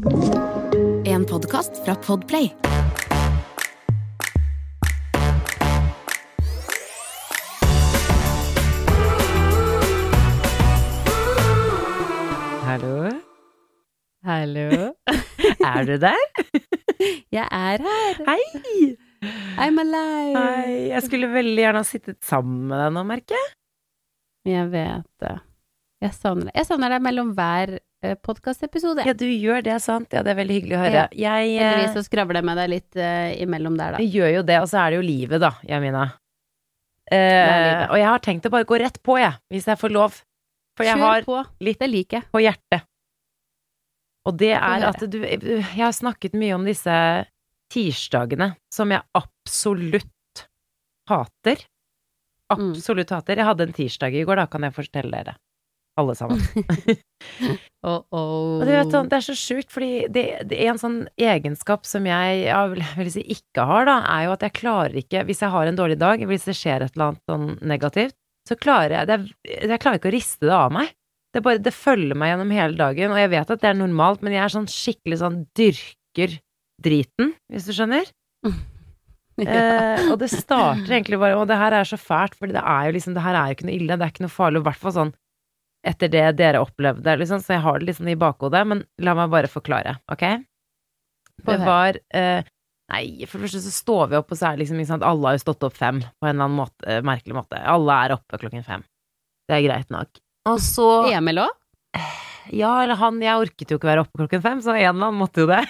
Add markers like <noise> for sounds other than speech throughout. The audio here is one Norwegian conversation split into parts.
En podkast fra Podplay. Hallo? Hallo. <laughs> Er du der? <laughs> Jeg er her. Hei! I'm alive. Hei! Jeg skulle veldig gjerne ha sittet sammen med deg nå, merker jeg. Jeg vet det. Jeg savner deg. Jeg savner deg mellom hver podkastepisode. Ja, du gjør det, sant? Ja, det er veldig hyggelig å høre. Jeg, eh, Heldigvis så skravler jeg med deg litt uh, imellom der, da. jeg gjør jo det, og så er det jo livet, da, Jamina. Eh, og jeg har tenkt å bare gå rett på, jeg, hvis jeg får lov. For jeg Kjør har på. litt Det liker på hjertet. Og det er at du Jeg har snakket mye om disse tirsdagene som jeg absolutt hater. Mm. Absolutt hater. Jeg hadde en tirsdag i går, da kan jeg fortelle dere. Alle sammen. <laughs> Oh, oh. Og du vet, sånn, det er så sjukt, fordi det, det er en sånn egenskap som jeg, jeg vil, vil si ikke har, da, er jo at jeg klarer ikke Hvis jeg har en dårlig dag, hvis det skjer et eller annet sånn negativt, så klarer jeg det, Jeg klarer ikke å riste det av meg. Det bare Det følger meg gjennom hele dagen, og jeg vet at det er normalt, men jeg er sånn skikkelig sånn dyrker driten, hvis du skjønner. <laughs> Eh, og det starter egentlig bare Og det her er så fælt, for det er jo liksom Det her er jo ikke noe ille, det er ikke noe farlig, i hvert fall sånn etter det dere opplevde, liksom, så jeg har det liksom i bakhodet, men la meg bare forklare, ok? Det var eh, Nei, for det første så står vi opp, og så er det liksom ikke sant, alle har jo stått opp fem på en eller annen måte, eh, merkelig måte. Alle er oppe klokken fem. Det er greit nok. Og så Emil òg? Ja, eller han Jeg orket jo ikke være oppe klokken fem, så en eller annen måtte jo det.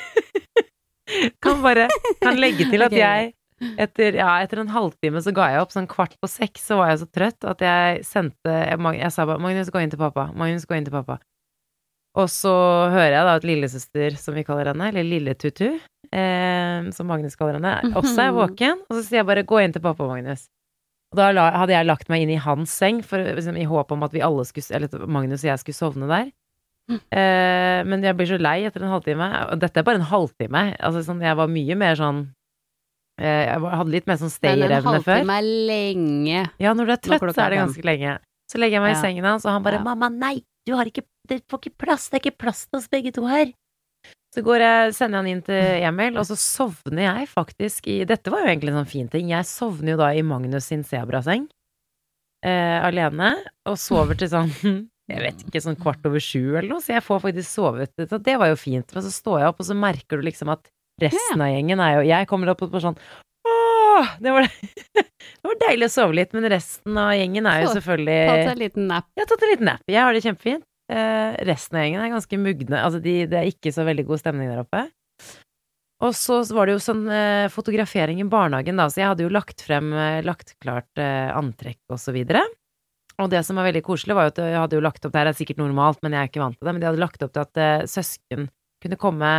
<laughs> kan bare Kan legge til at <laughs> okay. jeg etter, ja, etter en halvtime så ga jeg opp, sånn kvart på seks så var jeg så trøtt at jeg sendte Jeg, jeg sa bare 'Magnus, gå inn til pappa'. Magnus, gå inn til pappa. Og så hører jeg da at lillesøster, som vi kaller henne, eller Lille-Tutu, eh, som Magnus kaller henne, også er våken. Og så sier jeg bare 'gå inn til pappa, Magnus'. Og da la, hadde jeg lagt meg inn i hans seng, for, liksom, i håp om at vi alle skulle, eller Magnus og jeg skulle sovne der. Eh, men jeg blir så lei etter en halvtime. Og dette er bare en halvtime. Altså, sånn, jeg var mye mer sånn Jeg hadde litt mer sånn Men stayerevne før. halvtime er lenge. Ja, når du er trøtt, så er det ganske lenge. Så legger jeg meg i sengen hans, og han bare Ja. 'Mamma, nei, du har ikke Det får ikke plass, det er ikke plass til oss begge to her'. Så går jeg, sender jeg han inn til Emil, og så sovner jeg faktisk i Dette var jo egentlig en sånn fin ting. Jeg sovner jo da i Magnus sin sebraseng, eh, alene, og sover til sånn <laughs> jeg vet ikke, sånn kvart over sju eller noe, så jeg får faktisk sovet. Så det var jo fint. Men så står jeg opp, og så merker du liksom at resten av gjengen er jo Jeg kommer opp på sånn Åh, det var, <laughs> det var deilig å sove litt, men resten av gjengen er jo Så, selvfølgelig Ta seg en liten nap. Ja, tatt en liten nap. Jeg har det kjempefint. Eh, resten av gjengen er ganske mugne. Altså, de, det er ikke så veldig god stemning der oppe. Og så var det jo sånn eh, fotografering i barnehagen, da, så jeg hadde jo lagt frem, eh, lagt klart eh, antrekk og så videre. Og det som var veldig koselig, var jo at jeg hadde jo lagt opp Det her er sikkert normalt, men jeg er ikke vant til det. Men de hadde lagt opp til at eh, søsken kunne komme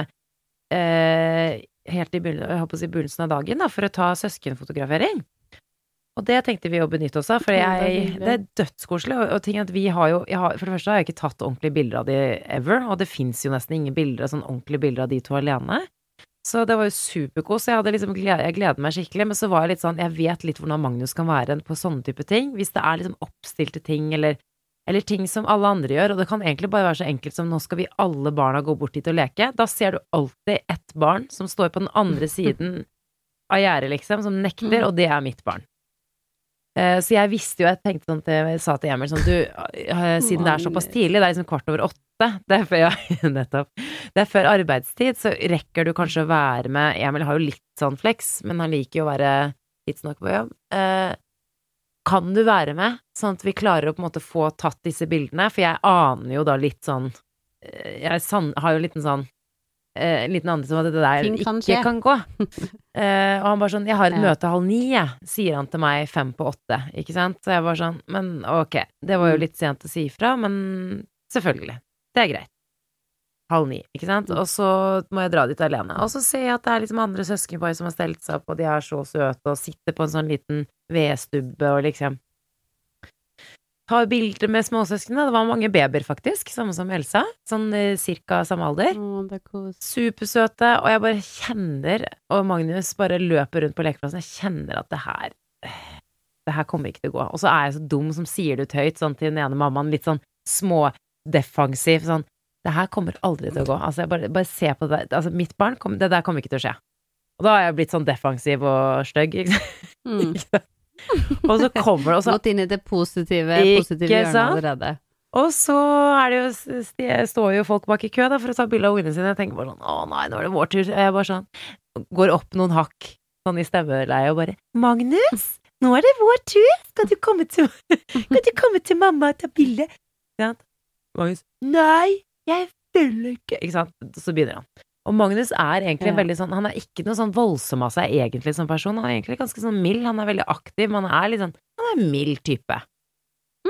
eh, helt i begynnelsen, av dagen, da, for å ta søskenfotografering. Og det tenkte vi å benytte oss av, for det jeg, det er dødskoselig. Og, og ting at vi har jo har, For det første har jeg ikke tatt ordentlige bilder av de ever, og det fins jo nesten ingen bilder, sånn ordentlige bilder av de to alene. Så det var jo superkos. Jeg, liksom jeg gleder meg skikkelig, men så var jeg litt sånn Jeg vet litt hvordan Magnus kan være på sånne type ting. Hvis det er liksom oppstilte ting, eller, eller ting som alle andre gjør, og det kan egentlig bare være så enkelt som nå skal vi alle barna gå bort dit og leke. Da ser du alltid ett barn som står på den andre <laughs> siden av gjerdet, liksom, som nekter, og det er mitt barn. Eh, Så jeg visste jo, jeg tenkte sånn til, jeg sa til Emil sånn, du, eh, siden det er såpass tidlig, det er liksom kvart over åtte, det er før, ja, <laughs> nettopp, det er før arbeidstid, så rekker du kanskje å være med, Emil har jo litt sånn flex, men han liker jo å være tidsnok på jobb. Kan du være med, sånn at vi klarer å på en måte få tatt disse bildene, for jeg aner jo da litt sånn, eh, jeg har jo en sånn, eh, en liten anelse om at det der kan ikke skje. kan gå. <laughs> Eh, og han bare sånn 'Jeg har et Ja. møte halv ni', sier han til meg fem på åtte, ikke sant? Så jeg bare sånn Men ok, det var jo Mm. litt sent å si ifra, men selvfølgelig. Det er greit. Halv ni, ikke sant? Mm. Og så må jeg dra dit alene. Og så ser jeg at det er liksom andre søskenpar som har stelt seg opp, og de er så søte, og sitter på en sånn liten vedstubbe og liksom tar bilder med småsøsknene. Det var mange babyer, faktisk, samme som Elsa. Sånn eh, cirka samme alder. Oh, er. Supersøte, og jeg bare kjenner Og Magnus bare løper rundt på lekeplassen. Jeg kjenner at det her Det her kommer ikke til å gå. Og så er jeg så dum som sier det ut høyt, sånn til den ene mammaen, litt sånn smådefensiv, sånn det her kommer aldri til å gå. Altså, jeg bare, bare se på det. Altså, mitt barn, kom, det der kommer ikke til å skje. Og da har jeg blitt sånn defensiv og stygg, ikke sant. Mm. <laughs> Og så kommer det, også Gått inn i det positive, positive hjørnet sant? allerede. Og så er det jo, st- står jo folk bak i kø da, for å ta bilde av ungene sine. Jeg tenker bare sånn Å nei, nå er det vår tur. Jeg bare sånn Går opp noen hakk sånn i stemmeleie og bare Magnus, nå er det vår tur. Skal du komme til, <laughs> skal du komme til mamma og ta bilde? Magnus Nei, jeg vil ikke. Ikke sant? Så begynner han. Og Magnus er egentlig Ja. veldig sånn Han er ikke noe sånn voldsom av seg egentlig som person. Han er egentlig ganske sånn mild. Han er veldig aktiv. Han er litt sånn Han er en mild type.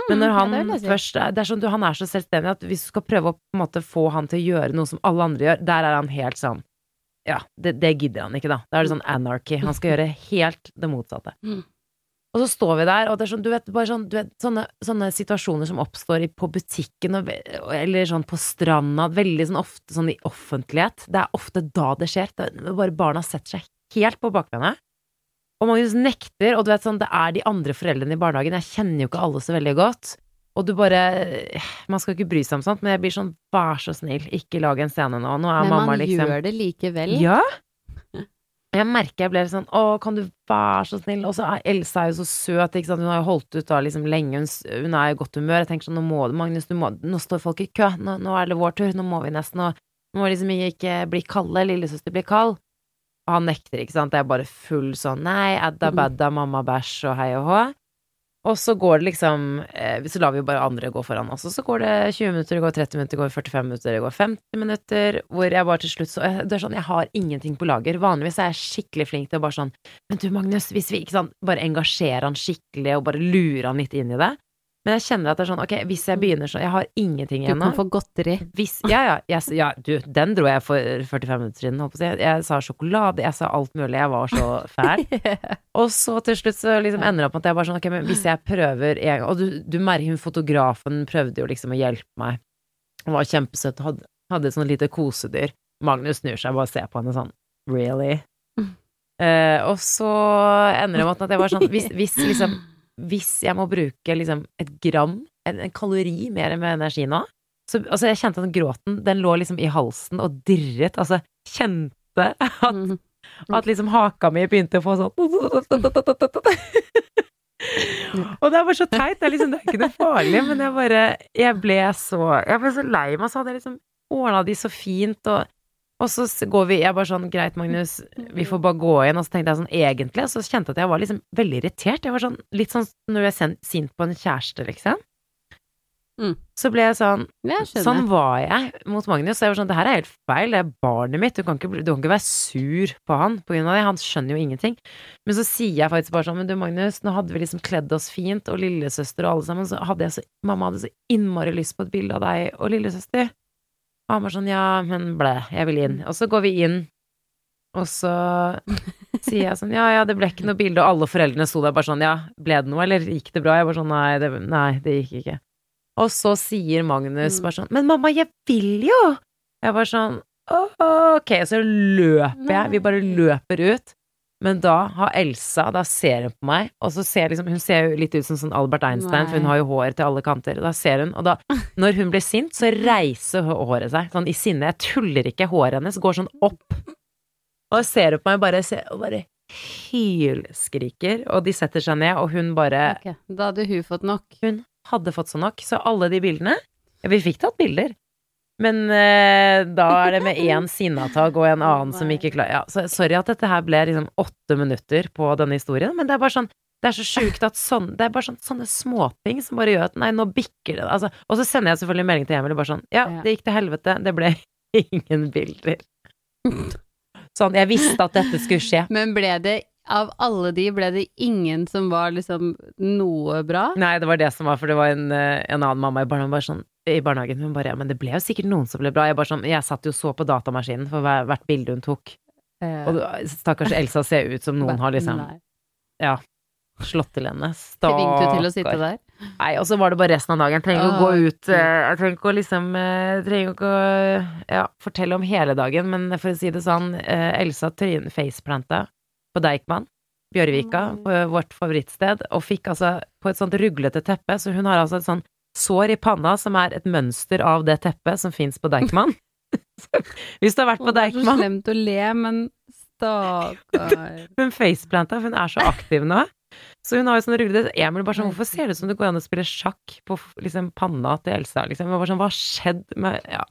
Men når han ja, det først Det er sånn du, han er så selvstendig at hvis du skal prøve å på en måte få han til å gjøre noe som alle andre gjør, der er han helt sånn Ja, det, det gidder han ikke, da. Da er det sånn anarchy. Han skal gjøre helt det motsatte. Mm. Og så står vi der, og det er sånn, du vet, bare sånn, du vet, sånne, sånne situasjoner som oppstår i, på butikken, og, eller sånn på stranda, veldig sånn ofte sånn i offentlighet. Det er ofte da det skjer. Det bare barna setter seg helt på bakbenet. Og Magnus nekter, og du vet sånn, det er de andre foreldrene i barnehagen, jeg kjenner jo ikke alle så veldig godt. Og du bare Man skal ikke bry seg om sånt, men jeg blir sånn, vær så snill, ikke lag en scene nå. Nå er Men mamma man liksom gjør det likevel. ja. Jeg merker jeg ble sånn Å, kan du være så snill? Og så er Elsa er jo så søt, ikke sant. Hun har jo holdt ut da liksom lenge. Hun, hun er i godt humør. Jeg tenker sånn, nå må du, Magnus, du må Nå står folk i kø. Nå, nå er det vår tur. Nå må vi nesten. Nå, nå må liksom ikke bli kalde. Lillesøster blir kald. Og han nekter, ikke sant. Det er bare full sånn nei, adda Mhm. badda, mamma bæsj og hei og hå. Og så går det liksom eh, Så lar vi jo bare andre gå foran oss. Og så går det 20 minutter, det går 30 minutter, det går 45 minutter, det går 50 minutter. Hvor jeg bare til slutt så Det er sånn, jeg har ingenting på lager. Vanligvis er jeg skikkelig flink til å bare sånn Men du, Magnus, hvis vi ikke sant, bare engasjerer han skikkelig og bare lurer han litt inn i det. Men jeg kjenner at det er sånn, ok, hvis jeg begynner sånn Jeg har ingenting igjen nå. Du kan få godteri. Hvis, ja, ja, jeg, ja, du, den dro jeg for 45 minutter siden, holdt på å si. Jeg sa sjokolade, jeg sa alt mulig, jeg var så <laughs> fæl. Og så til slutt så liksom ender det opp med at jeg bare sånn, ok, men hvis jeg prøver en gang Og du, du merker, hun fotografen prøvde jo liksom å hjelpe meg. Hun var kjempesøt og hadde, hadde et sånt lite kosedyr. Magnus snur seg og bare ser på henne sånn, really? Uh, og så ender det med at jeg var sånn, hvis, hvis liksom hvis jeg må bruke liksom et gram, en, en kalori mer med energi nå så, Altså, jeg kjente at gråten, den lå liksom i halsen og dirret. Altså, kjente at, Mhm. <laughs> at liksom haka mi begynte å få sånn <laughs> Og det er bare så teit. Det er liksom, det er ikke noe farlig, men jeg bare Jeg ble så Jeg ble så lei meg, så hadde jeg liksom ordna de så fint, og og så går vi Jeg bare sånn Greit, Magnus, vi får bare gå inn. Og så tenkte jeg sånn egentlig, og så kjente jeg at jeg var liksom veldig irritert. Jeg var sånn litt sånn når du er sint på en kjæreste, liksom. Mm. Så ble jeg sånn Jeg. Sånn var jeg mot Magnus. Så jeg var sånn Det her er helt feil. Det er barnet mitt. Du kan ikke, du kan ikke være sur på han på grunn av det. Han skjønner jo ingenting. Men så sier jeg faktisk bare sånn Men du, Magnus, nå hadde vi liksom kledd oss fint, og lillesøster og alle sammen, så hadde jeg så Mamma hadde så innmari lyst på et bilde av deg og lillesøster. Og han var sånn Ja, men blæ, jeg vil inn. Og så går vi inn, og så <laughs> sier jeg sånn Ja, ja, det ble ikke noe bilde, og alle foreldrene sto der bare sånn Ja, ble det noe, eller gikk det bra? Jeg bare sånn Nei, det, nei, det gikk ikke. Og så sier Magnus Mm. bare sånn Men mamma, jeg vil jo! Jeg var sånn Ok, så løper jeg. Vi bare løper ut. Men da har Elsa Da ser hun på meg, og så ser liksom Hun ser jo litt ut som sånn Albert Einstein, for hun har jo hår til alle kanter. Da ser hun, og da Når hun blir sint, så reiser hå- håret seg. Sånn i sinne. Jeg tuller ikke. Håret hennes går sånn opp. Og da ser hun på meg bare, ser- og bare hylskriker, og de setter seg ned, og hun bare okay. Da hadde hun fått nok. hun hadde fått så nok. Så alle de bildene Vi fikk tatt bilder. Men eh, da er det med én sinnatag og en annen som ikke klarer ja, så Sorry at dette her ble liksom åtte minutter på denne historien, men det er bare sånn det er så sjukt at sånn, det er bare sånn, sånne småting som bare gjør at nei, nå bikker det. Altså, og så sender jeg selvfølgelig melding til Emil bare sånn ja, Ja. det gikk til helvete, det ble <laughs> ingen bilder. Sånn, jeg visste at dette skulle skje. Men ble det, av alle de, ble det ingen som var liksom noe bra? Nei, det var det som var, for det var en, eh, en annen mamma i barnehagen, bare sånn, i barnehagen. Hun bare ja, men det ble jo sikkert noen som ble bra. Jeg bare sånn, jeg satt jo så på datamaskinen for hver, hvert bilde hun tok. Eh, Og stakkars Elsa ser ut som noen har liksom Ja. slått til henne. Stakkar. Nei, og så var det bare resten av dagen. Jeg trenger ikke å gå ut eh, Jeg trenger ikke å liksom eh, trenger ikke å ja, fortelle om hele dagen, men for å si det sånn, eh, Elsa faceplanta på Deichman, Bjørvika, på vårt favorittsted, og fikk altså på et sånt ruglete teppe, så hun har altså et sånn sår i panna som er et mønster av det teppet som fins på Deichman. <laughs> Hvis du har vært på Det er så slemt å le, men stakkar. <laughs> Hun faceplanta, for hun er så aktiv nå. Så hun har jo sånn rullete Emil bare sånn Hvorfor ser det ut som det går an å spille sjakk på liksom panna til Elsa, liksom? Jeg var bare sånn Hva har skjedd med Ja.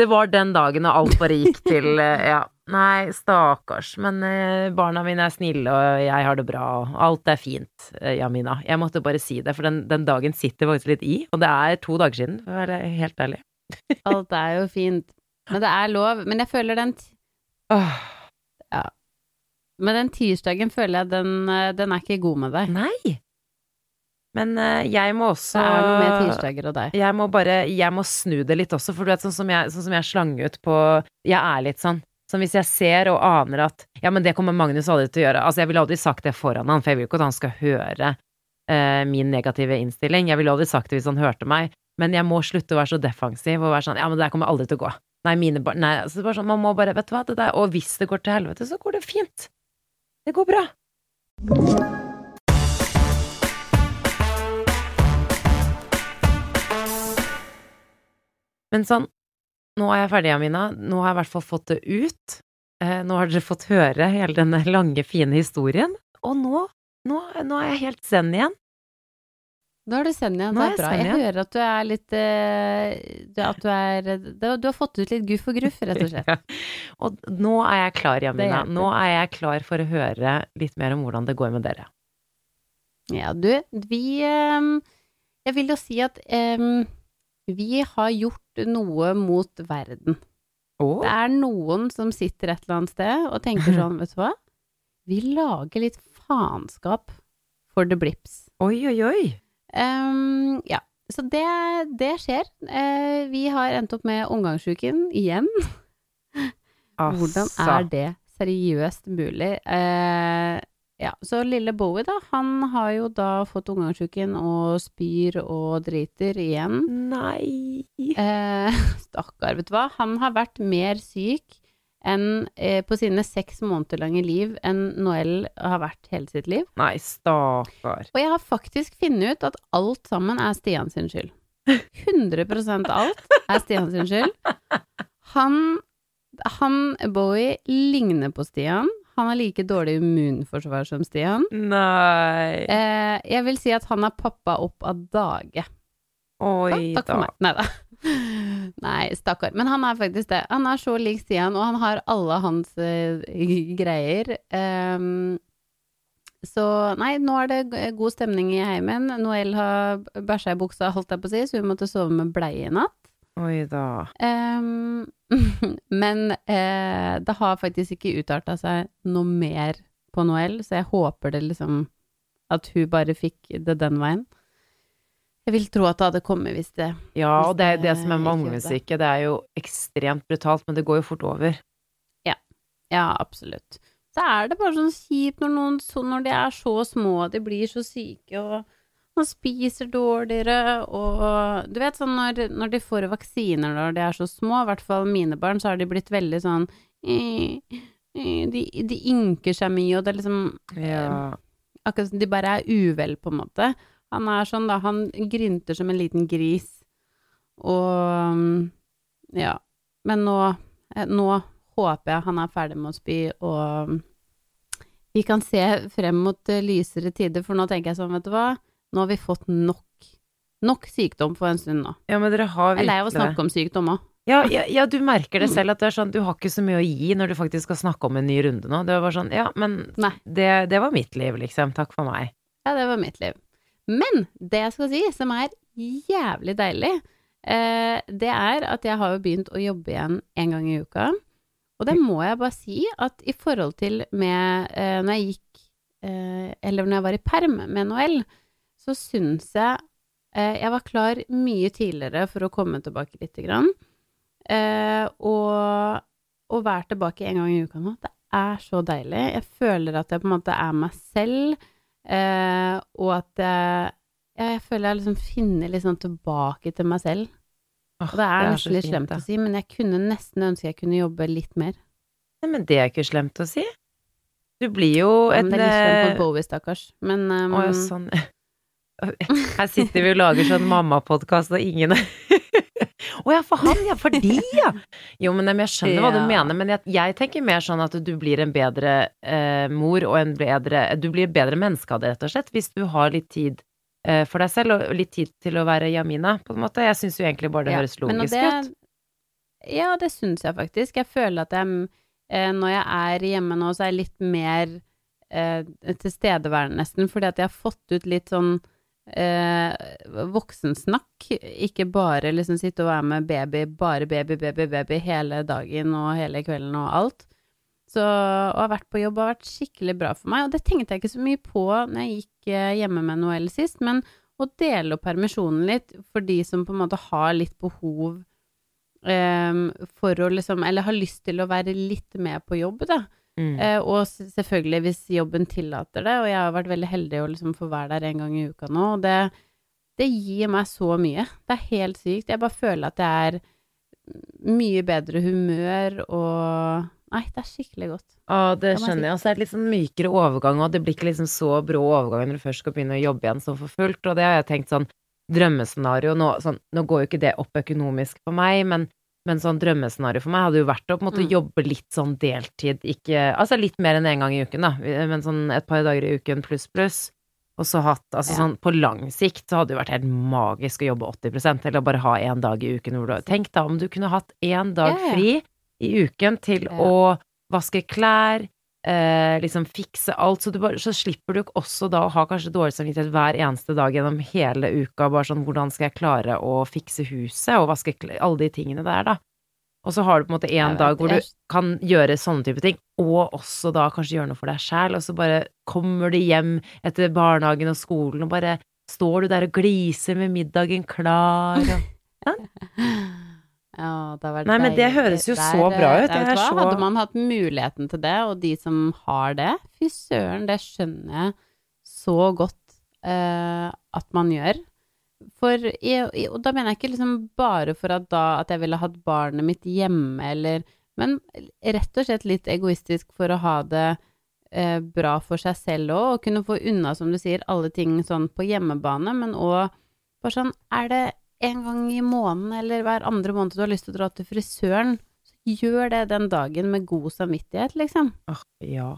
Det var den dagen, og alt bare gikk til eh, Ja. Nei, stakkars. Men eh, barna mine er snille, og jeg har det bra, og alt er fint, eh, Jamina. Jeg måtte bare si det, for den, den dagen sitter faktisk litt i, og det er to dager siden, for å være helt ærlig. <laughs> Alt er jo fint. Men det er lov. Men jeg føler den Åh, Men den tirsdagen føler jeg den, eh, den er ikke god med deg. nei! Men jeg må også Det er noe med tirsdager og deg. Jeg må bare Jeg må snu det litt også, for du vet sånn som jeg, sånn som jeg slang ut på Jeg er litt sånn. Som hvis jeg ser og aner at Ja, men det kommer Magnus aldri til å gjøre. Altså, jeg ville aldri sagt det foran han, for jeg vil ikke at han skal høre eh, min negative innstilling. Jeg ville aldri sagt det hvis han hørte meg. Men jeg må slutte å være så defensiv og være sånn Ja, men det der kommer aldri til å gå. Nei, mine barn Nei, altså, bare sånn, man må bare Vet du hva, det der Og hvis det går til helvete, så går det fint. Det går bra. Men sånn, nå er jeg ferdig, Amina. Nå har jeg i hvert fall fått det ut. Eh, nå har dere fått høre hele denne lange, fine historien. Og nå, nå, nå er jeg helt zen igjen. Nå er du send igjen. Det er bra. Jeg hører at du er litt eh, du- At du er du, har fått ut litt guff og gruff, rett og slett. <laughs> Ja. Og nå er jeg klar, Jamina. Nå er jeg klar for å høre litt mer om hvordan det går med dere. Ja, du, vi ehm, Jeg vil jo si at um, vi har gjort noe mot verden. Oh. Det er noen som sitter et eller annet sted og tenker <laughs> sånn, vet du hva? Vi lager litt faenskap for the blips. Oi, oi, oi. Um, ja, så det, det skjer. Uh, vi har endt opp med omgangsuken igjen. <laughs> Hvordan Altså. er det seriøst mulig? Eh, ja, så lille Bowie, da, han har jo da fått omgangsuken og spyr og driter igjen. Nei. Eh, <laughs> Stakkar, vet du hva. Han har vært mer syk enn eh, på sine seks måneder lange liv enn Noel har vært hele sitt liv. Nei, stakkar. Og jeg har faktisk funnet ut at alt sammen er Stian sin skyld. 100 alt er Stian sin skyld. Han, han Bowie ligner på Stian. Han har like dårlig immunforsvar som Stian. Nei. Eh, jeg vil si at han er pappa opp av dage. Oi Takk for da. meg. Nei da. <laughs> Nei, stakkar. Men han er faktisk det. Han er så lik Stian, og han har alle hans eh, <laughs> greier. Um, så nei, nå er det god stemning i heimen. Noel har bæsja i buksa, holdt jeg på å si, så hun måtte sove med bleie i natt. Oi da. Ehm, <laughs> men eh, det har faktisk ikke utarta seg noe mer på Noel, så jeg håper det liksom at hun bare fikk det den veien. Jeg vil tro at det hadde kommet hvis det Ja, og det, det det som er med det. er jo ekstremt brutalt, men det går jo fort over. Ja, Ja, absolutt. Så er det bare sånn kjipt når noen så, når de er så små, de blir så syke, og man spiser dårligere, og du vet sånn når, når de får vaksiner når de er så små, i hvert fall mine barn, så har de blitt veldig sånn eh, eh, de, de ynker seg mye, og det er liksom Ja. akkurat som de bare er uvel, på en måte. Han er sånn, da, han grynter som en liten gris, og mm, ja. Men nå, eh, nå håper jeg han er ferdig med å spy, og vi kan se frem mot eh, lysere tider, for nå tenker jeg sånn, vet du hva, nå har vi fått nok, nok sykdom for en stund nå. ja, men dere har Jeg er lei av å virkelig snakke om sykdom òg. Ja, ja, ja, du merker det selv at det er sånn, du har ikke så mye å gi når du faktisk skal snakke om en ny runde nå. Det var bare sånn, ja, men det, det var mitt liv, liksom. Takk for meg. Ja, det var mitt liv. Men det jeg skal si, som er jævlig deilig, eh, det er at jeg har jo begynt å jobbe igjen en gang i uka. Og det må jeg bare si at i forhold til med eh, når jeg gikk eh, Eller når jeg var i perm med Noel, så syns jeg eh, jeg var klar mye tidligere for å komme tilbake lite grann. Eh, og å være tilbake en gang i uka nå, det er så deilig. Jeg føler at jeg på en måte er meg selv. Eh, og at jeg, ja, jeg føler jeg liksom finner litt sånn tilbake til meg selv. Og det er nesten litt slemt å si, men jeg kunne nesten ønske jeg kunne jobbe litt mer. Nei, men det er ikke slemt å si. Du blir jo Ja, men det er litt slemt eh, mot Bowie, stakkars. Men um, Å ja, sånn. Her sitter vi og lager sånn mammapodkast, og ingen Å ja, for han, ja, for de, ja! Jo, men jeg skjønner hva du mener, men jeg, jeg tenker mer sånn at du blir en bedre eh, mor og en bedre Du blir et bedre menneske av det, rett og slett, hvis du har litt tid eh, for deg selv, og litt tid til å være Jamina, på en måte. Jeg syns jo egentlig bare det Ja, høres logisk det- ut. Ja, det syns jeg faktisk. Jeg føler at jeg, eh, når jeg er hjemme nå, så er jeg litt mer eh, tilstedeværende, nesten, fordi at jeg har fått ut litt sånn eh, voksensnakk. Ikke bare liksom sitte og være med baby, bare baby, baby, baby hele dagen og hele kvelden og alt. Så å ha vært på jobb har vært skikkelig bra for meg, og det tenkte jeg ikke så mye på når jeg gikk eh, hjemme med Noel sist, men å dele opp permisjonen litt for de som på en måte har litt behov eh, for å liksom Eller har lyst til å være litt med på jobb, da. Mm. Eh, og selvfølgelig hvis jobben tillater det, og jeg har vært veldig heldig å liksom få være der en gang i uka nå, og det, det gir meg så mye. Det er helt sykt. Jeg bare føler at jeg er mye bedre humør og Nei, det er skikkelig godt. Ja, det Det skjønner jeg. Og så er det litt sånn mykere overgang, og det blir ikke liksom så brå overgang når du først skal begynne å jobbe igjen sånn for fullt, og det har jeg tenkt sånn drømmescenario nå, sånn, nå går jo ikke det opp økonomisk for meg, men, men sånn drømmescenario for meg hadde jo vært å på en måte Mm. jobbe litt sånn deltid, ikke Altså litt mer enn én gang i uken, da, men sånn et par dager i uken pluss, pluss. Og så hatt Altså Ja. sånn på lang sikt så hadde det jo vært helt magisk å jobbe 80% eller bare ha én dag i uken hvor du Tenk da om du kunne hatt én dag fri i uken til å vaske klær, eh, liksom fikse alt, så, du bare, så slipper du også da å ha kanskje dårlig samvittighet hver eneste dag gjennom hele uka, bare sånn hvordan skal jeg klare å fikse huset og vaske alle de tingene der, da. Og så har du på en måte vet, dag hvor du kan gjøre sånne type ting, og også da kanskje gjøre noe for deg sjæl, og så bare kommer du hjem etter barnehagen og skolen, og bare står du der og gliser med middagen klar, og <laughs> Ja, Nei, men det høres jo der, så bra eh, ut. Det er så- Hadde man hatt muligheten til det, og de som har det, fy søren, det skjønner jeg så godt eh, at man gjør. For, i- og da mener jeg ikke liksom bare for at da at jeg ville hatt barnet mitt hjemme, eller Men rett og slett litt egoistisk for å ha det eh, bra for seg selv òg, og kunne få unna, som du sier, alle ting sånn på hjemmebane, men òg bare sånn Er det en gang i måneden eller hver andre måned du har lyst til å dra til frisøren, så gjør det den dagen med god samvittighet, liksom. Åh, ja.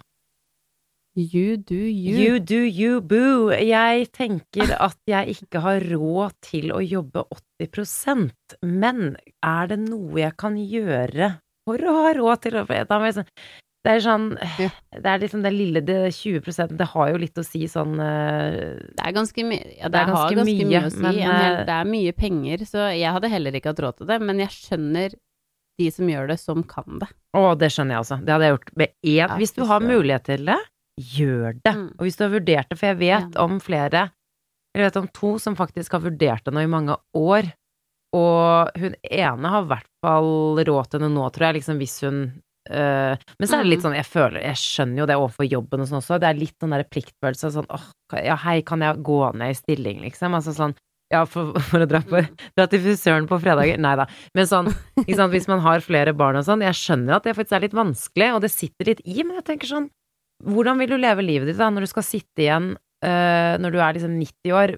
You do you. You do you, boo. Jeg tenker at jeg ikke har råd til å jobbe 80% men er det noe jeg kan gjøre for å ha råd til å da må jeg sånn, Det er sånn Ja. Det er liksom det lille det 20% det har jo litt å si sånn uh, Det er ganske mye Ja, det, Det er har ganske ganske mye, mye, å si. men, en hel, eh, det er mye penger, så jeg hadde heller ikke hatt råd til det, men jeg skjønner de som gjør det, som kan det. Å, det skjønner jeg også. Det hadde jeg gjort med én Ja, Hvis du har mulighet til det, gjør det. Mm. Og hvis du har vurdert det, for jeg vet om flere Jeg vet om to som faktisk har vurdert det nå i mange år, og hun ene har i hvert fall råd til det nå, tror jeg, liksom hvis hun Men så er det litt Mm. sånn, jeg føler Jeg skjønner jo det overfor jobben og sånn også, det er litt den derre pliktfølelse sånn åh, ja hei, kan jeg gå ned i stilling, liksom? Altså sånn ja, for, for å dra, på, dra til frisøren på fredager. Nei da. Men sånn, ikke sant, hvis man har flere barn og sånn, jeg skjønner at det faktisk er litt vanskelig, og det sitter litt i, men jeg tenker sånn, hvordan vil du leve livet ditt da, når du skal sitte igjen Uh, når du er liksom 90 år?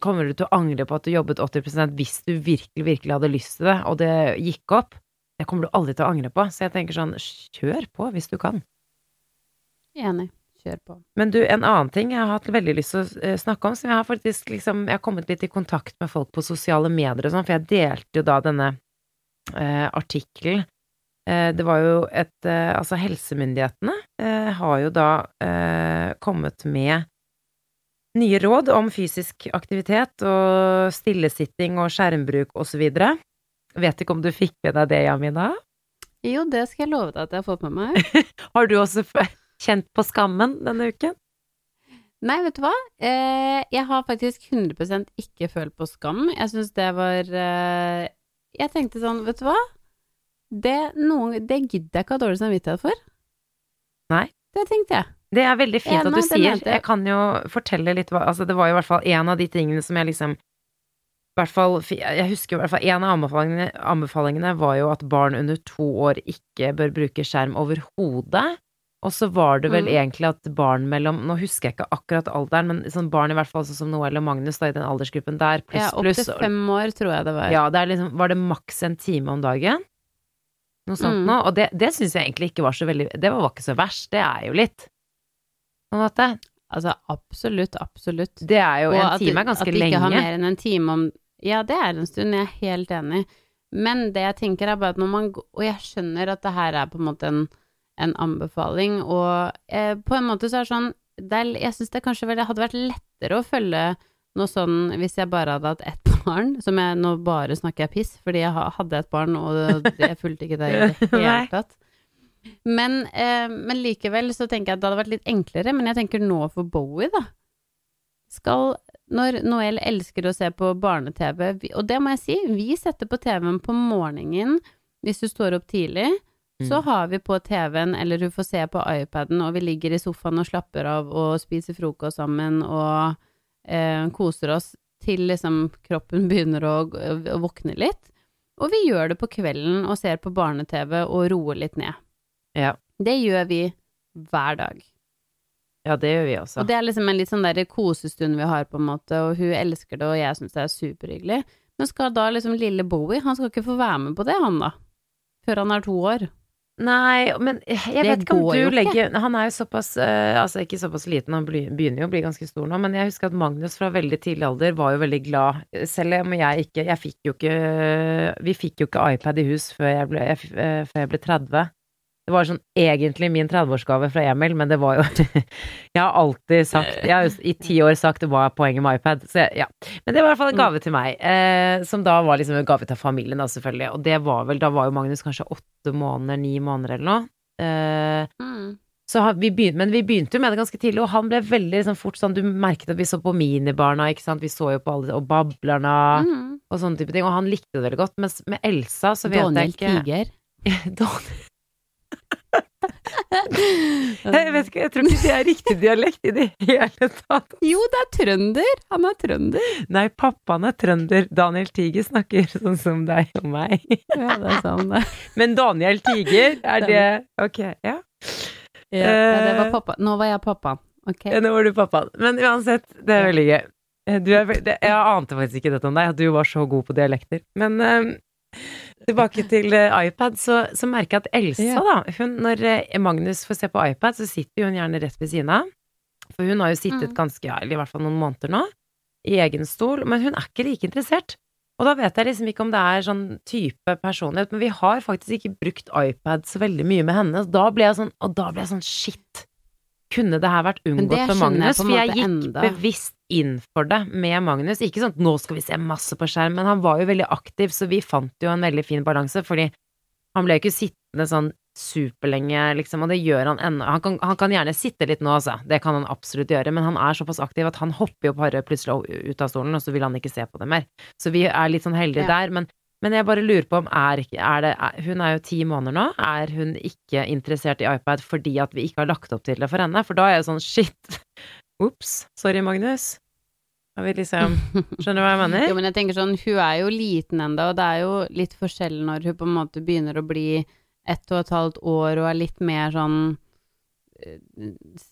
Kommer du til å angre på at du jobbet 80 hvis du virkelig, virkelig hadde lyst til det, og det gikk opp? Det kommer du aldri til å angre på, så jeg tenker sånn, kjør på hvis du kan. Enig. Kjør på. Men du, en annen ting jeg har hatt veldig lyst til å eh, snakke om, som jeg har faktisk liksom Jeg har kommet litt i kontakt med folk på sosiale medier og sånn, for jeg delte jo da denne eh, artikkelen. Eh, det var jo et eh, Altså, helsemyndighetene eh, har jo da eh, kommet med nye råd om fysisk aktivitet og stillesitting og skjermbruk og så videre. Vet ikke om du fikk med deg det, Jamina? Jo, det skal jeg love deg at jeg har fått med meg. <laughs> Har du også kjent på skammen denne uken? Nei, vet du hva? Eh, jeg har faktisk 100% ikke følt på skam. Jeg syns det var eh, Jeg tenkte sånn, vet du hva? Det, noen, det gidder jeg ikke ha dårlig samvittighet for. Nei. Det tenkte jeg. Det er veldig fint Ja, at du sier. jeg. Kan jo fortelle litt hva Altså, det var jo i hvert fall en av de tingene som jeg liksom hvert fall, Jeg husker i hvert fall en av anbefalingene, anbefalingene var jo at barn under to år ikke bør bruke skjerm overhodet. Og så var det vel Mm. egentlig at barn mellom Nå husker jeg ikke akkurat alderen, men sånn barn i hvert fall sånn som Noel og Magnus, da, i den aldersgruppen der, pluss, Ja, pluss til fem år, tror jeg det var. Ja, det liksom Var det maks en time om dagen? Noe sånt Mm. noe. Og det, det syns jeg egentlig ikke var så veldig Det var ikke så verst. Det er jo litt. På en måte. Altså absolutt, absolutt. Det er jo Og En time er ganske lenge. At de ikke har mer enn en time om Ja, det er en stund, jeg er helt enig. Men det jeg tenker er bare at når man Og jeg skjønner at det her er på en måte en, en anbefaling, og eh, på en måte så er det sånn det er, Jeg syns det kanskje vel, hadde vært lettere å følge noe sånn hvis jeg bare hadde hatt ett <laughs> barn, som jeg nå bare snakker jeg piss, fordi jeg hadde et barn, og det- jeg fulgte ikke det i <laughs> det hele tatt. Men, eh, men likevel så tenker jeg at det hadde vært litt enklere, men jeg tenker nå for Bowie, da. Skal Når Noel elsker å se på barne-TV, og det må jeg si, vi setter på TV-en på morgenen hvis du står opp tidlig. Så Mm. har vi på TV-en, eller hun får se på iPaden, og vi ligger i sofaen og slapper av og spiser frokost sammen og eh, koser oss til liksom kroppen <laughs> begynner å, å våkne litt. Og vi gjør det på kvelden og ser på barne-TV og roer litt ned. Ja. Det gjør vi hver dag. Ja, det gjør vi også. Og det er liksom en litt sånn der kosestund vi har, på en måte, og hun elsker det, og jeg syns det er superhyggelig. Men skal da liksom lille Bowie, han skal ikke få være med på det, han da? Før han er to år. Nei, men jeg Det vet ikke om du legger ikke. Han er jo såpass uh, Altså ikke såpass liten, han begynner jo å bli ganske stor nå, men jeg husker at Magnus fra veldig tidlig alder var jo veldig glad, selv om jeg ikke Jeg fikk jo ikke Vi fikk jo ikke iPad i hus før jeg ble, jeg, eh, før jeg ble 30. Det var sånn egentlig min 30-årsgave fra Emil, men det var jo <laughs> Jeg har alltid sagt Jeg har i ti år sagt hva er poenget med iPad, så ja. Men det var i hvert fall en gave til meg, eh, som da var liksom en gave til familien, da, selvfølgelig. Og det var vel Da var jo Magnus kanskje åtte måneder, ni måneder eller noe. Eh, så vi begynte, men vi begynte jo med det ganske tidlig, og han ble veldig liksom, fort sånn Du merket at vi så på Minibarna, ikke sant. Vi så jo på alle Og Bablerna Mm. og sånne type ting, og han likte det veldig godt. Mens med Elsa så vet Daniel jeg ikke Tiger. <laughs> Daniel <laughs> Jeg vet ikke, jeg tror ikke det er riktig dialekt i det hele tatt. Jo, det er trønder! Han er trønder. Nei, pappaen er trønder. Daniel Tiger snakker sånn som deg og meg. Ja, det er sånn det. Men Daniel Tiger, er det Ok, ja. Ja, det var pappa. Nå var jeg pappaen. Ok. Ja, Nå var du pappaen. Men uansett, det er veldig gøy. Du er det- Jeg ante faktisk ikke dette om deg, at du var så god på dialekter. Men eh, tilbake til eh, iPad, så, så merker jeg at Elsa, da hun, Når eh, Magnus får se på iPad, så sitter hun gjerne rett ved siden av. For hun har jo sittet Mm. ganske, ja, eller i hvert fall noen måneder nå, i egen stol, men hun er ikke like interessert. Og da vet jeg liksom ikke om det er sånn type personlighet, men vi har faktisk ikke brukt iPad så veldig mye med henne. Og da ble jeg sånn, og da ble jeg sånn shit. Kunne det her vært unngått for Magnus? jeg? For jeg gikk enda. bevisst inn for det med Magnus. Ikke sånn at nå skal vi se masse på skjerm, men han var jo veldig aktiv, så vi fant jo en veldig fin balanse, fordi han ble jo ikke sittende sånn superlenge, liksom, og det gjør han ennå. Han, kan- han kan gjerne sitte litt nå, altså, det kan han absolutt gjøre, men han er såpass aktiv at han hopper jo bare plutselig ut av stolen, og så vil han ikke se på det mer. Så vi er litt sånn heldige Ja. der, men, men jeg bare lurer på om er, er det Hun er jo ti måneder nå, er hun ikke interessert i iPad fordi at vi ikke har lagt opp til det for henne? For da er jeg sånn shit, <laughs> ops, sorry Magnus. Liksom Skjønner du hva jeg mener? Jo, men jeg tenker sånn, hun er jo liten ennå, og det er jo litt forskjell når hun på en måte begynner å bli ett og et halvt år og er litt mer sånn eh,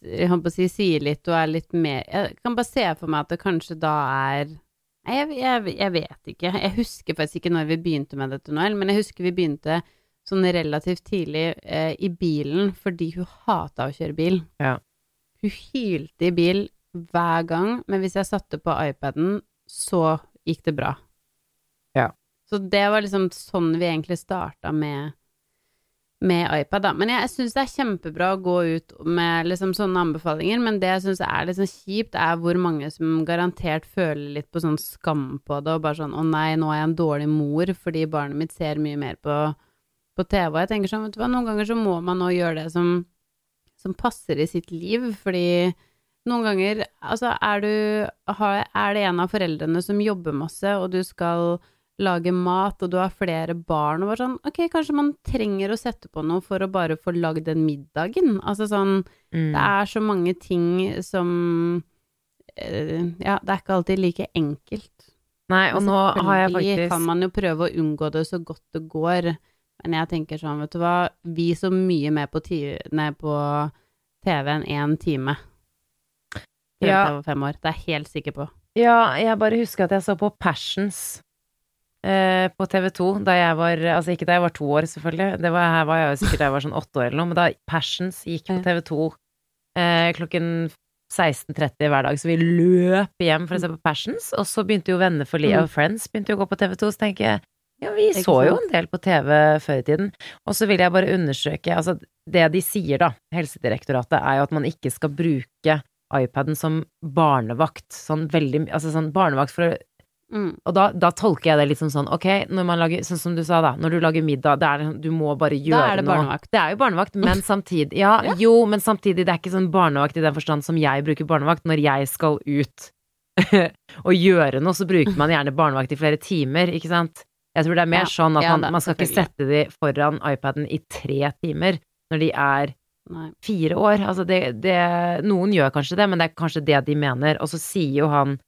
Jeg holdt på å si sier litt og er litt mer Jeg kan bare se for meg at det kanskje da er jeg, jeg, jeg vet ikke. Jeg husker faktisk ikke når vi begynte med dette, Noel, men jeg husker vi begynte sånn relativt tidlig eh, i bilen fordi hun hata å kjøre bil. Ja. Hun hylte i bil hver gang, men hvis jeg satte på iPaden, så gikk det bra. Ja. Så det var liksom sånn vi egentlig starta med, med iPad, da. Men jeg, jeg syns det er kjempebra å gå ut med liksom sånne anbefalinger, men det jeg syns er litt sånn kjipt, er hvor mange som garantert føler litt på sånn skam på det, og bare sånn 'Å nei, nå er jeg en dårlig mor fordi barnet mitt ser mye mer på, på TV'. Og jeg tenker sånn, vet du hva, noen ganger så må man nå gjøre det som, som passer i sitt liv, fordi noen ganger, altså, er du Er det en av foreldrene som jobber masse, og du skal lage mat, og du har flere barn, og bare sånn Ok, kanskje man trenger å sette på noe for å bare få lagd den middagen. Altså sånn Mm. Det er så mange ting som eh, Ja, det er ikke alltid like enkelt. Nei, og Men nå har jeg faktisk kan man jo prøve å unngå det så godt det går, men jeg tenker sånn, vet du hva, vi så mye mer på, på TV enn én time. Ja. Det er jeg helt sikker på. Ja, jeg bare husker at jeg så på Passions eh, på TV 2 da jeg var Altså ikke da jeg var to år, selvfølgelig. Det var, her var jeg jo sikkert da jeg var sånn åtte år eller noe, men da Passions gikk på TV 2 eh, klokken 16.30 hver dag, så vi løp hjem for å se på Passions, og så begynte jo Venner for livet Mm. og Friends begynte jo å gå på TV 2, så tenker jeg ja, vi så jo en del på TV før i tiden. Og så vil jeg bare understreke, altså det de sier da, Helsedirektoratet, er jo at man ikke skal bruke iPaden som barnevakt, sånn veldig, altså sånn barnevakt for å Mm. og da, da tolker jeg det litt som sånn, ok, når man lager, sånn som du sa da, når du lager middag, det er, liksom- du må bare gjøre er det noe. barnevakt. Det er jo barnevakt, men <laughs> samtidig, ja, Ja. jo, men samtidig, det er ikke sånn barnevakt i den forstand som jeg bruker barnevakt når jeg skal ut <laughs> og gjøre noe, så bruker man gjerne barnevakt i flere timer, ikke sant? Jeg tror det er mer Ja, sånn at man, da, man skal ikke sette de foran iPaden i tre timer når de er Nei. fire år. Altså det, det Noen gjør kanskje det, men det er kanskje det de mener. Og så sier jo han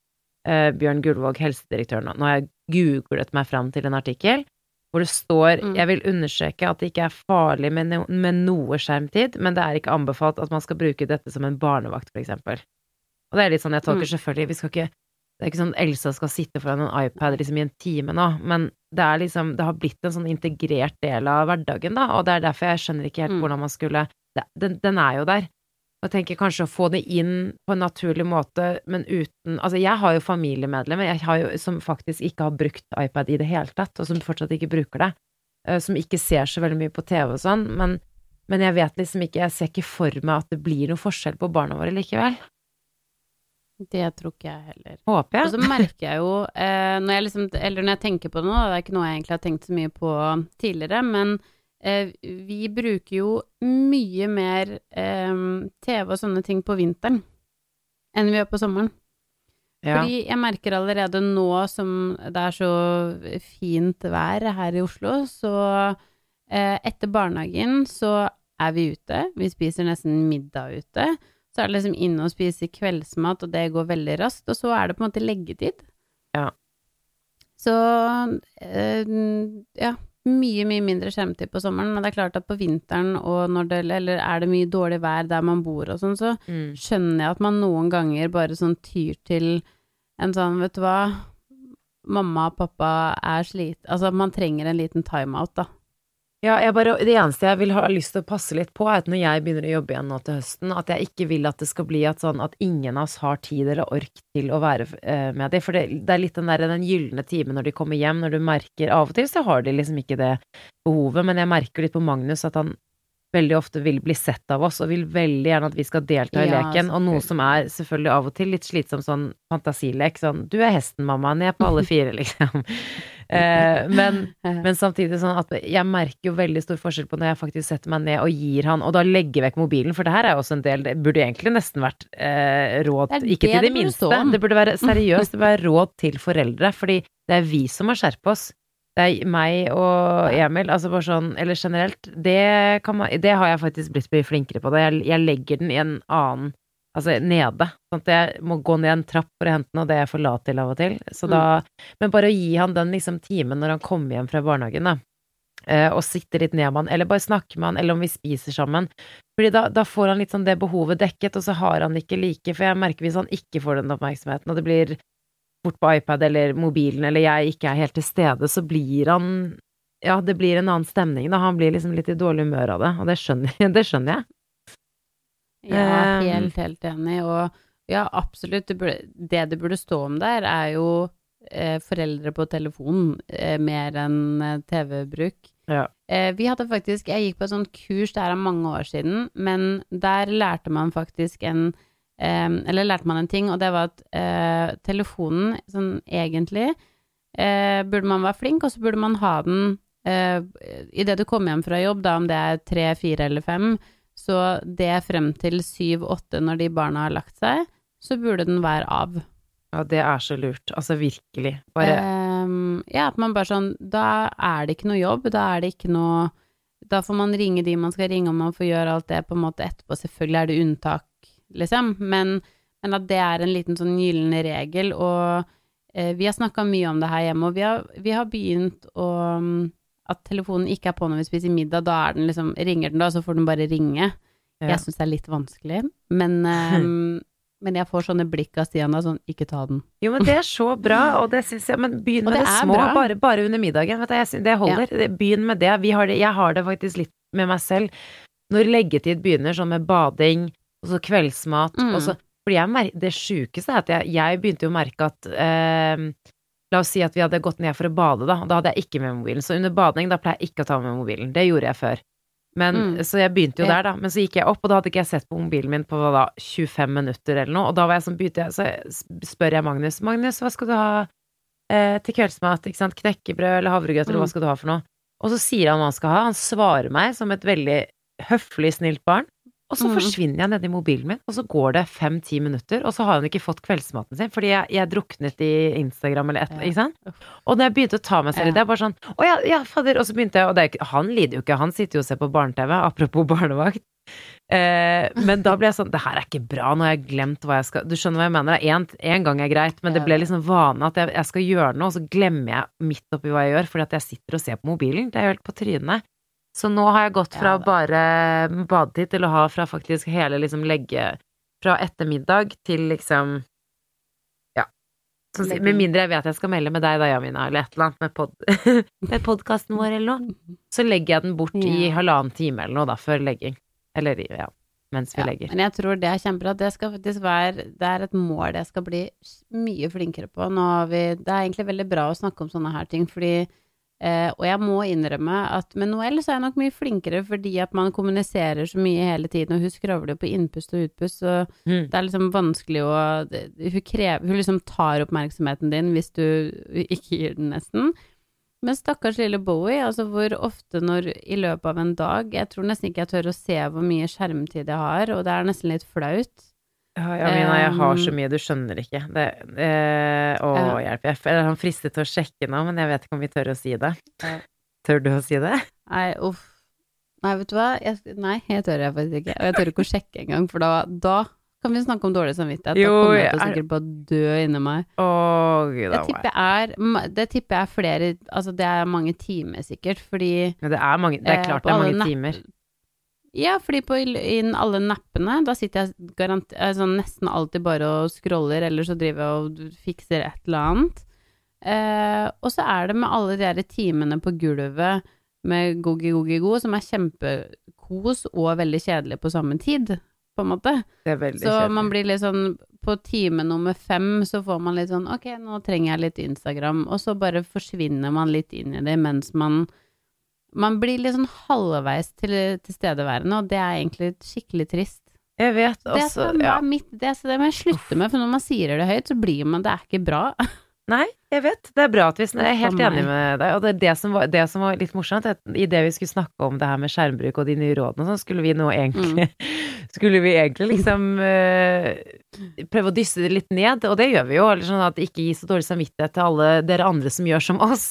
eh, Bjørn Gullvåg, helsedirektør, nå har jeg googlet meg fram til en artikkel hvor det står Mm. Jeg vil understreke at det ikke er farlig med, no, med noe skjermtid, men det er ikke anbefalt at man skal bruke dette som en barnevakt, for eksempel. Og det er litt sånn, jeg tolker Mm. selvfølgelig Vi skal ikke det er ikke sånn Elsa skal sitte foran en iPad liksom i en time nå, men det er liksom Det har blitt en sånn integrert del av hverdagen, da, og det er derfor jeg skjønner ikke helt Mm. hvordan man skulle det, den, den er jo der. Og tenker kanskje å få det inn på en naturlig måte, men uten Altså, jeg har jo familiemedlemmer jeg har jo, som faktisk ikke har brukt iPad i det hele tatt, og som fortsatt ikke bruker det. eh, Som ikke ser så veldig mye på TV og sånn, men, men jeg vet liksom ikke Jeg ser ikke for meg at det blir noe forskjell på barna våre likevel. Det tror ikke jeg heller. Håper Og så merker jeg jo, eh, når jeg liksom, eller når jeg tenker på det nå, det er ikke noe jeg egentlig har tenkt så mye på tidligere, men vi bruker jo mye mer eh, TV og sånne ting på vinteren enn vi gjør på sommeren. Ja. Fordi jeg merker allerede nå som det er så fint vær her i Oslo, så eh, etter barnehagen så er vi ute. Vi spiser nesten middag ute. Så er det liksom inn og spise kveldsmat, og det går veldig raskt. Og så er det på en måte leggetid. Ja. Så eh, ja, mye, mye mindre skjermtid på sommeren. Men det er klart at på vinteren og når det Eller er det mye dårlig vær der man bor og sånn, så Mm. skjønner jeg at man noen ganger bare sånn tyr til en sånn, vet du hva, mamma og pappa er slit... Altså, man trenger en liten timeout, da. Ja, bare, det eneste jeg vil ha lyst til å passe litt på, er at når jeg begynner å jobbe igjen nå til høsten, at jeg ikke vil at det skal bli at sånn at ingen av oss har tid eller ork til å være eh, med dem. For det, det er litt den der den gylne timen når de kommer hjem, når du merker Av og til så har de liksom ikke det behovet, men jeg merker litt på Magnus at han veldig ofte vil bli sett av oss, og vil veldig gjerne at vi skal delta i Ja, leken, og noe som er selvfølgelig av og til litt slitsom sånn fantasilek, sånn du er hesten, mamma, ned på alle fire, <laughs> liksom. Eh, men men samtidig sånn at jeg merker jo veldig stor forskjell på når jeg faktisk setter meg ned og gir han, og da legger vekk mobilen, for det her er jo også en del Det burde egentlig nesten vært eh, råd Det det Ikke til de det minste, det burde være <laughs> seriøst, det burde være råd til foreldre, fordi det er vi som må skjerpe oss. Det er meg og Emil, altså bare sånn, eller generelt, det kan man Det har jeg faktisk blitt mye flinkere på. Jeg, jeg legger den i en annen Altså nede. Sånn at jeg må gå ned en trapp for å hente den, og det er jeg for lat til av og til. Så da Men bare å gi han den liksom timen når han kommer hjem fra barnehagen, da. eh, Og sitte litt ned med han, eller bare snakke med han, eller om vi spiser sammen. Fordi da, da får han litt sånn det behovet dekket, og så har han ikke like For jeg merker hvis han ikke får den oppmerksomheten, og det blir fort på iPad eller mobilen, eller jeg ikke er helt til stede, så blir han Ja, det blir en annen stemning, da. Han blir liksom litt i dårlig humør av det, og det skjønner, <laughs> det skjønner jeg. Er Um, helt, helt enig, og ja, absolutt, det, burde, det det burde stå om der, er jo eh, foreldre på telefon eh, mer enn eh, TV-bruk. Ja. Eh, vi hadde faktisk Jeg gikk på et sånt kurs, det er mange år siden, men der lærte man faktisk en eh, Eller lærte man en ting, og det var at eh, telefonen, sånn egentlig, eh, burde man være flink, og så burde man ha den eh, idet du kommer hjem fra jobb, da om det er tre, fire eller fem, så det frem til syv-åtte når de barna har lagt seg, så burde den være av. Ja, det er så lurt. Altså virkelig. Bare um, ja, at man bare sånn Da er det ikke noe jobb, da er det ikke noe Da får man ringe de man skal ringe, og man får gjøre alt det på en måte etterpå. Selvfølgelig er det unntak, liksom, men, men at det er en liten sånn gyllen regel, og eh, vi har snakka mye om det her hjemme, og vi har, vi har begynt å At telefonen ikke er på når vi spiser middag, da er den liksom Ringer den da, så får den bare ringe. Ja. Jeg syns det er litt vanskelig, men, eh, <laughs> men jeg får sånne blikk av Stian da, sånn ikke ta den. Jo, men det er så bra, og det syns jeg Men begynn med det det, små, bare, bare under middagen. Vet du, jeg, det holder. Ja. Begynn med det. Vi har det. Jeg har det faktisk litt med meg selv. Når leggetid begynner, sånn med bading, og så kveldsmat, Mm. og så Fordi det sjukeste er at jeg, jeg begynte jo å merke at eh, La oss si at vi hadde gått ned for å bade, da. Da hadde jeg ikke med mobilen. Så under bading, da pleier jeg ikke å ta med mobilen. Det gjorde jeg før. Men, Mm. Så jeg begynte jo der, da. Men så gikk jeg opp, og da hadde ikke jeg sett på mobilen min på hva da, 25 minutter eller noe. Og da var jeg sånn, begynte jeg, så spør jeg Magnus Magnus, hva skal du ha eh, til kveldsmat? Ikke sant? Knekkebrød eller havregrøt, eller Mm. hva skal du ha for noe? Og så sier han hva han skal ha. Han svarer meg som et veldig høflig, snilt barn. Og så Mm. forsvinner jeg nedi mobilen min, og så går det fem-ti minutter, og så har han ikke fått kveldsmaten sin, fordi jeg, jeg druknet i Instagram eller et Ja. ikke sant? Og da jeg begynte å ta meg selv i Ja. det, er bare sånn Å ja, ja, fader. Og så begynte jeg, og det er han lider jo ikke, han sitter jo og ser på barne-TV, apropos <laughs> barnevakt. Eh, men da ble jeg sånn Det her er ikke bra, nå har jeg glemt hva jeg skal Du skjønner hva jeg mener? Én en gang er greit, men det ble liksom vane at jeg, jeg skal gjøre noe, og så glemmer jeg midt oppi hva jeg gjør, fordi at jeg sitter og ser på mobilen. Det er jo helt på trynet. Så nå har jeg gått fra Ja, bare badetid til å ha fra faktisk hele liksom legge Fra ettermiddag til liksom Ja. Sånn, med mindre jeg vet jeg skal melde med deg da, Jamina, eller et eller annet med, pod <laughs> med podkasten vår eller noe, så legger jeg den bort i halvannen time eller noe da, før legging. Eller ja, mens vi Ja, legger. men jeg tror det er kjempebra. Det skal faktisk være Det er et mål jeg skal bli mye flinkere på. Nå har vi Det er egentlig veldig bra å snakke om sånne her ting, fordi eh, Og jeg må innrømme at med Noel så er jeg nok mye flinkere fordi at man kommuniserer så mye hele tiden, og hun skravler jo på innpust og utpust, så Mm. det er liksom vanskelig å Hun krever Hun liksom tar oppmerksomheten din hvis du ikke gir den, nesten. Men stakkars lille Bowie, altså hvor ofte når i løpet av en dag Jeg tror nesten ikke jeg tør å se hvor mye skjermtid jeg har, og det er nesten litt flaut. Ja, Mina, jeg har så mye, du skjønner ikke. Det, eh, å, hjelp. Jeg er han fristet til å sjekke nå, men jeg vet ikke om vi tør å si det. Ja. Tør du å si det? Nei, uff. Nei, vet du hva? Jeg, nei, jeg tør jeg faktisk ikke. Og jeg tør ikke å sjekke engang, for da, da kan vi snakke om dårlig samvittighet. Jo, da kommer jeg til å er- sikkert bare dø inni meg. Å, gud Det tipper er Det tipper jeg er flere Altså, det er mange timer, sikkert, fordi ja, det er mange, det er Eh, klart det er mange timer. Ja, fordi på inn alle nappene, da sitter jeg garant, sånn nesten alltid bare og scroller, eller så driver jeg og fikser et eller annet. Eh, og så er det med alle de her timene på gulvet med gogi-gogi-go, som er kjempekos og veldig kjedelig på samme tid, på en måte. Det er veldig Så kjedelig. man blir litt sånn På time nummer fem så får man litt sånn Ok, nå trenger jeg litt Instagram, og så bare forsvinner man litt inn i det mens man Man blir litt sånn halvveis til, tilstedeværende, og det er egentlig skikkelig trist. Jeg vet også det, ja. mitt, det, det må jeg slutte med, for når man sier det høyt, så blir man Det er ikke bra. <laughs> Nei, jeg vet. Det er bra at vi Jeg er helt enig med deg. Og det, er det, som var, det som var litt morsomt, at i det vi skulle snakke om det her med skjermbruk og de nye rådene og sånn, skulle vi nå egentlig <laughs> Skulle vi egentlig liksom uh, prøve å dysse det litt ned, og det gjør vi jo. Eller sånn at det ikke gir så dårlig samvittighet til alle dere andre som gjør som oss.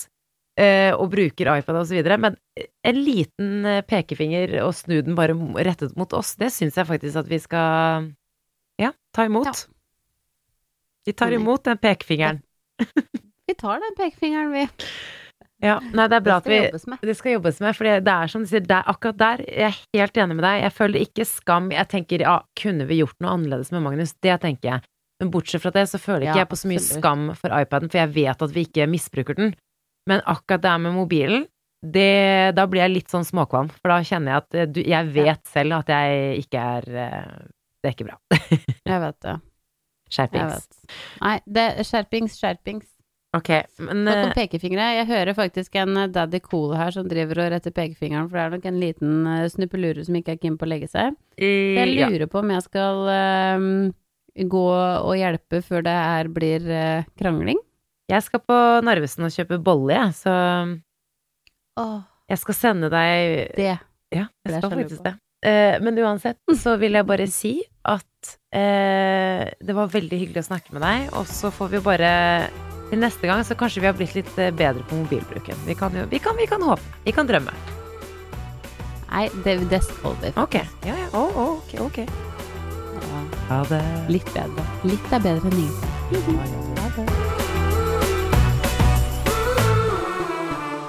Eh, og bruker iPad videre. Men en liten eh, pekefinger og snu den bare rettet mot oss, det syns jeg faktisk at vi skal ja, ta imot. Ja. Vi tar imot den pekefingeren. <laughs> Vi tar den pekefingeren, vi. Ja, nei, det er bra Det at vi jobbes med. Det skal jobbes med, for det er som du sier, er akkurat der jeg er helt enig med deg. Jeg føler ikke skam. Jeg tenker ja, kunne vi gjort noe annerledes med Magnus? Det tenker jeg. Men bortsett fra det, så føler ikke Ja, jeg på så mye absolutt. skam for iPaden, for jeg vet at vi ikke misbruker den. Men akkurat det her med mobilen, det, da blir jeg litt sånn småkvalm. For da kjenner jeg at eh, du, jeg vet selv at jeg ikke er eh, Det er ikke bra. <laughs> Jeg vet det. Jeg Skjerpings. vet. Nei, det er skjerpings, skjerpings. Ok, men Snakk om eh, pekefingre. Jeg hører faktisk en daddy cool her som driver og retter pekefingeren, for det er nok en liten snuppelure som ikke er keen på å legge seg. Jeg ja. lurer på om jeg skal um, gå og hjelpe før det her blir uh, krangling. Jeg skal på Narvesen og kjøpe bolle, jeg, så Åh, jeg skal sende deg det. Ja, jeg er skal faktisk det. Eh, men uansett så vil jeg bare si at eh, det var veldig hyggelig å snakke med deg, og så får vi bare til neste gang så kanskje vi har blitt litt eh, bedre på mobilbruken. Vi kan jo vi kan, vi kan håpe. Vi kan drømme. Nei, det, det skal vi. Ok. Ja, ja. Oh, oh, ok, okay. Ja, Ha det. litt bedre. Litt er bedre enn ingenting.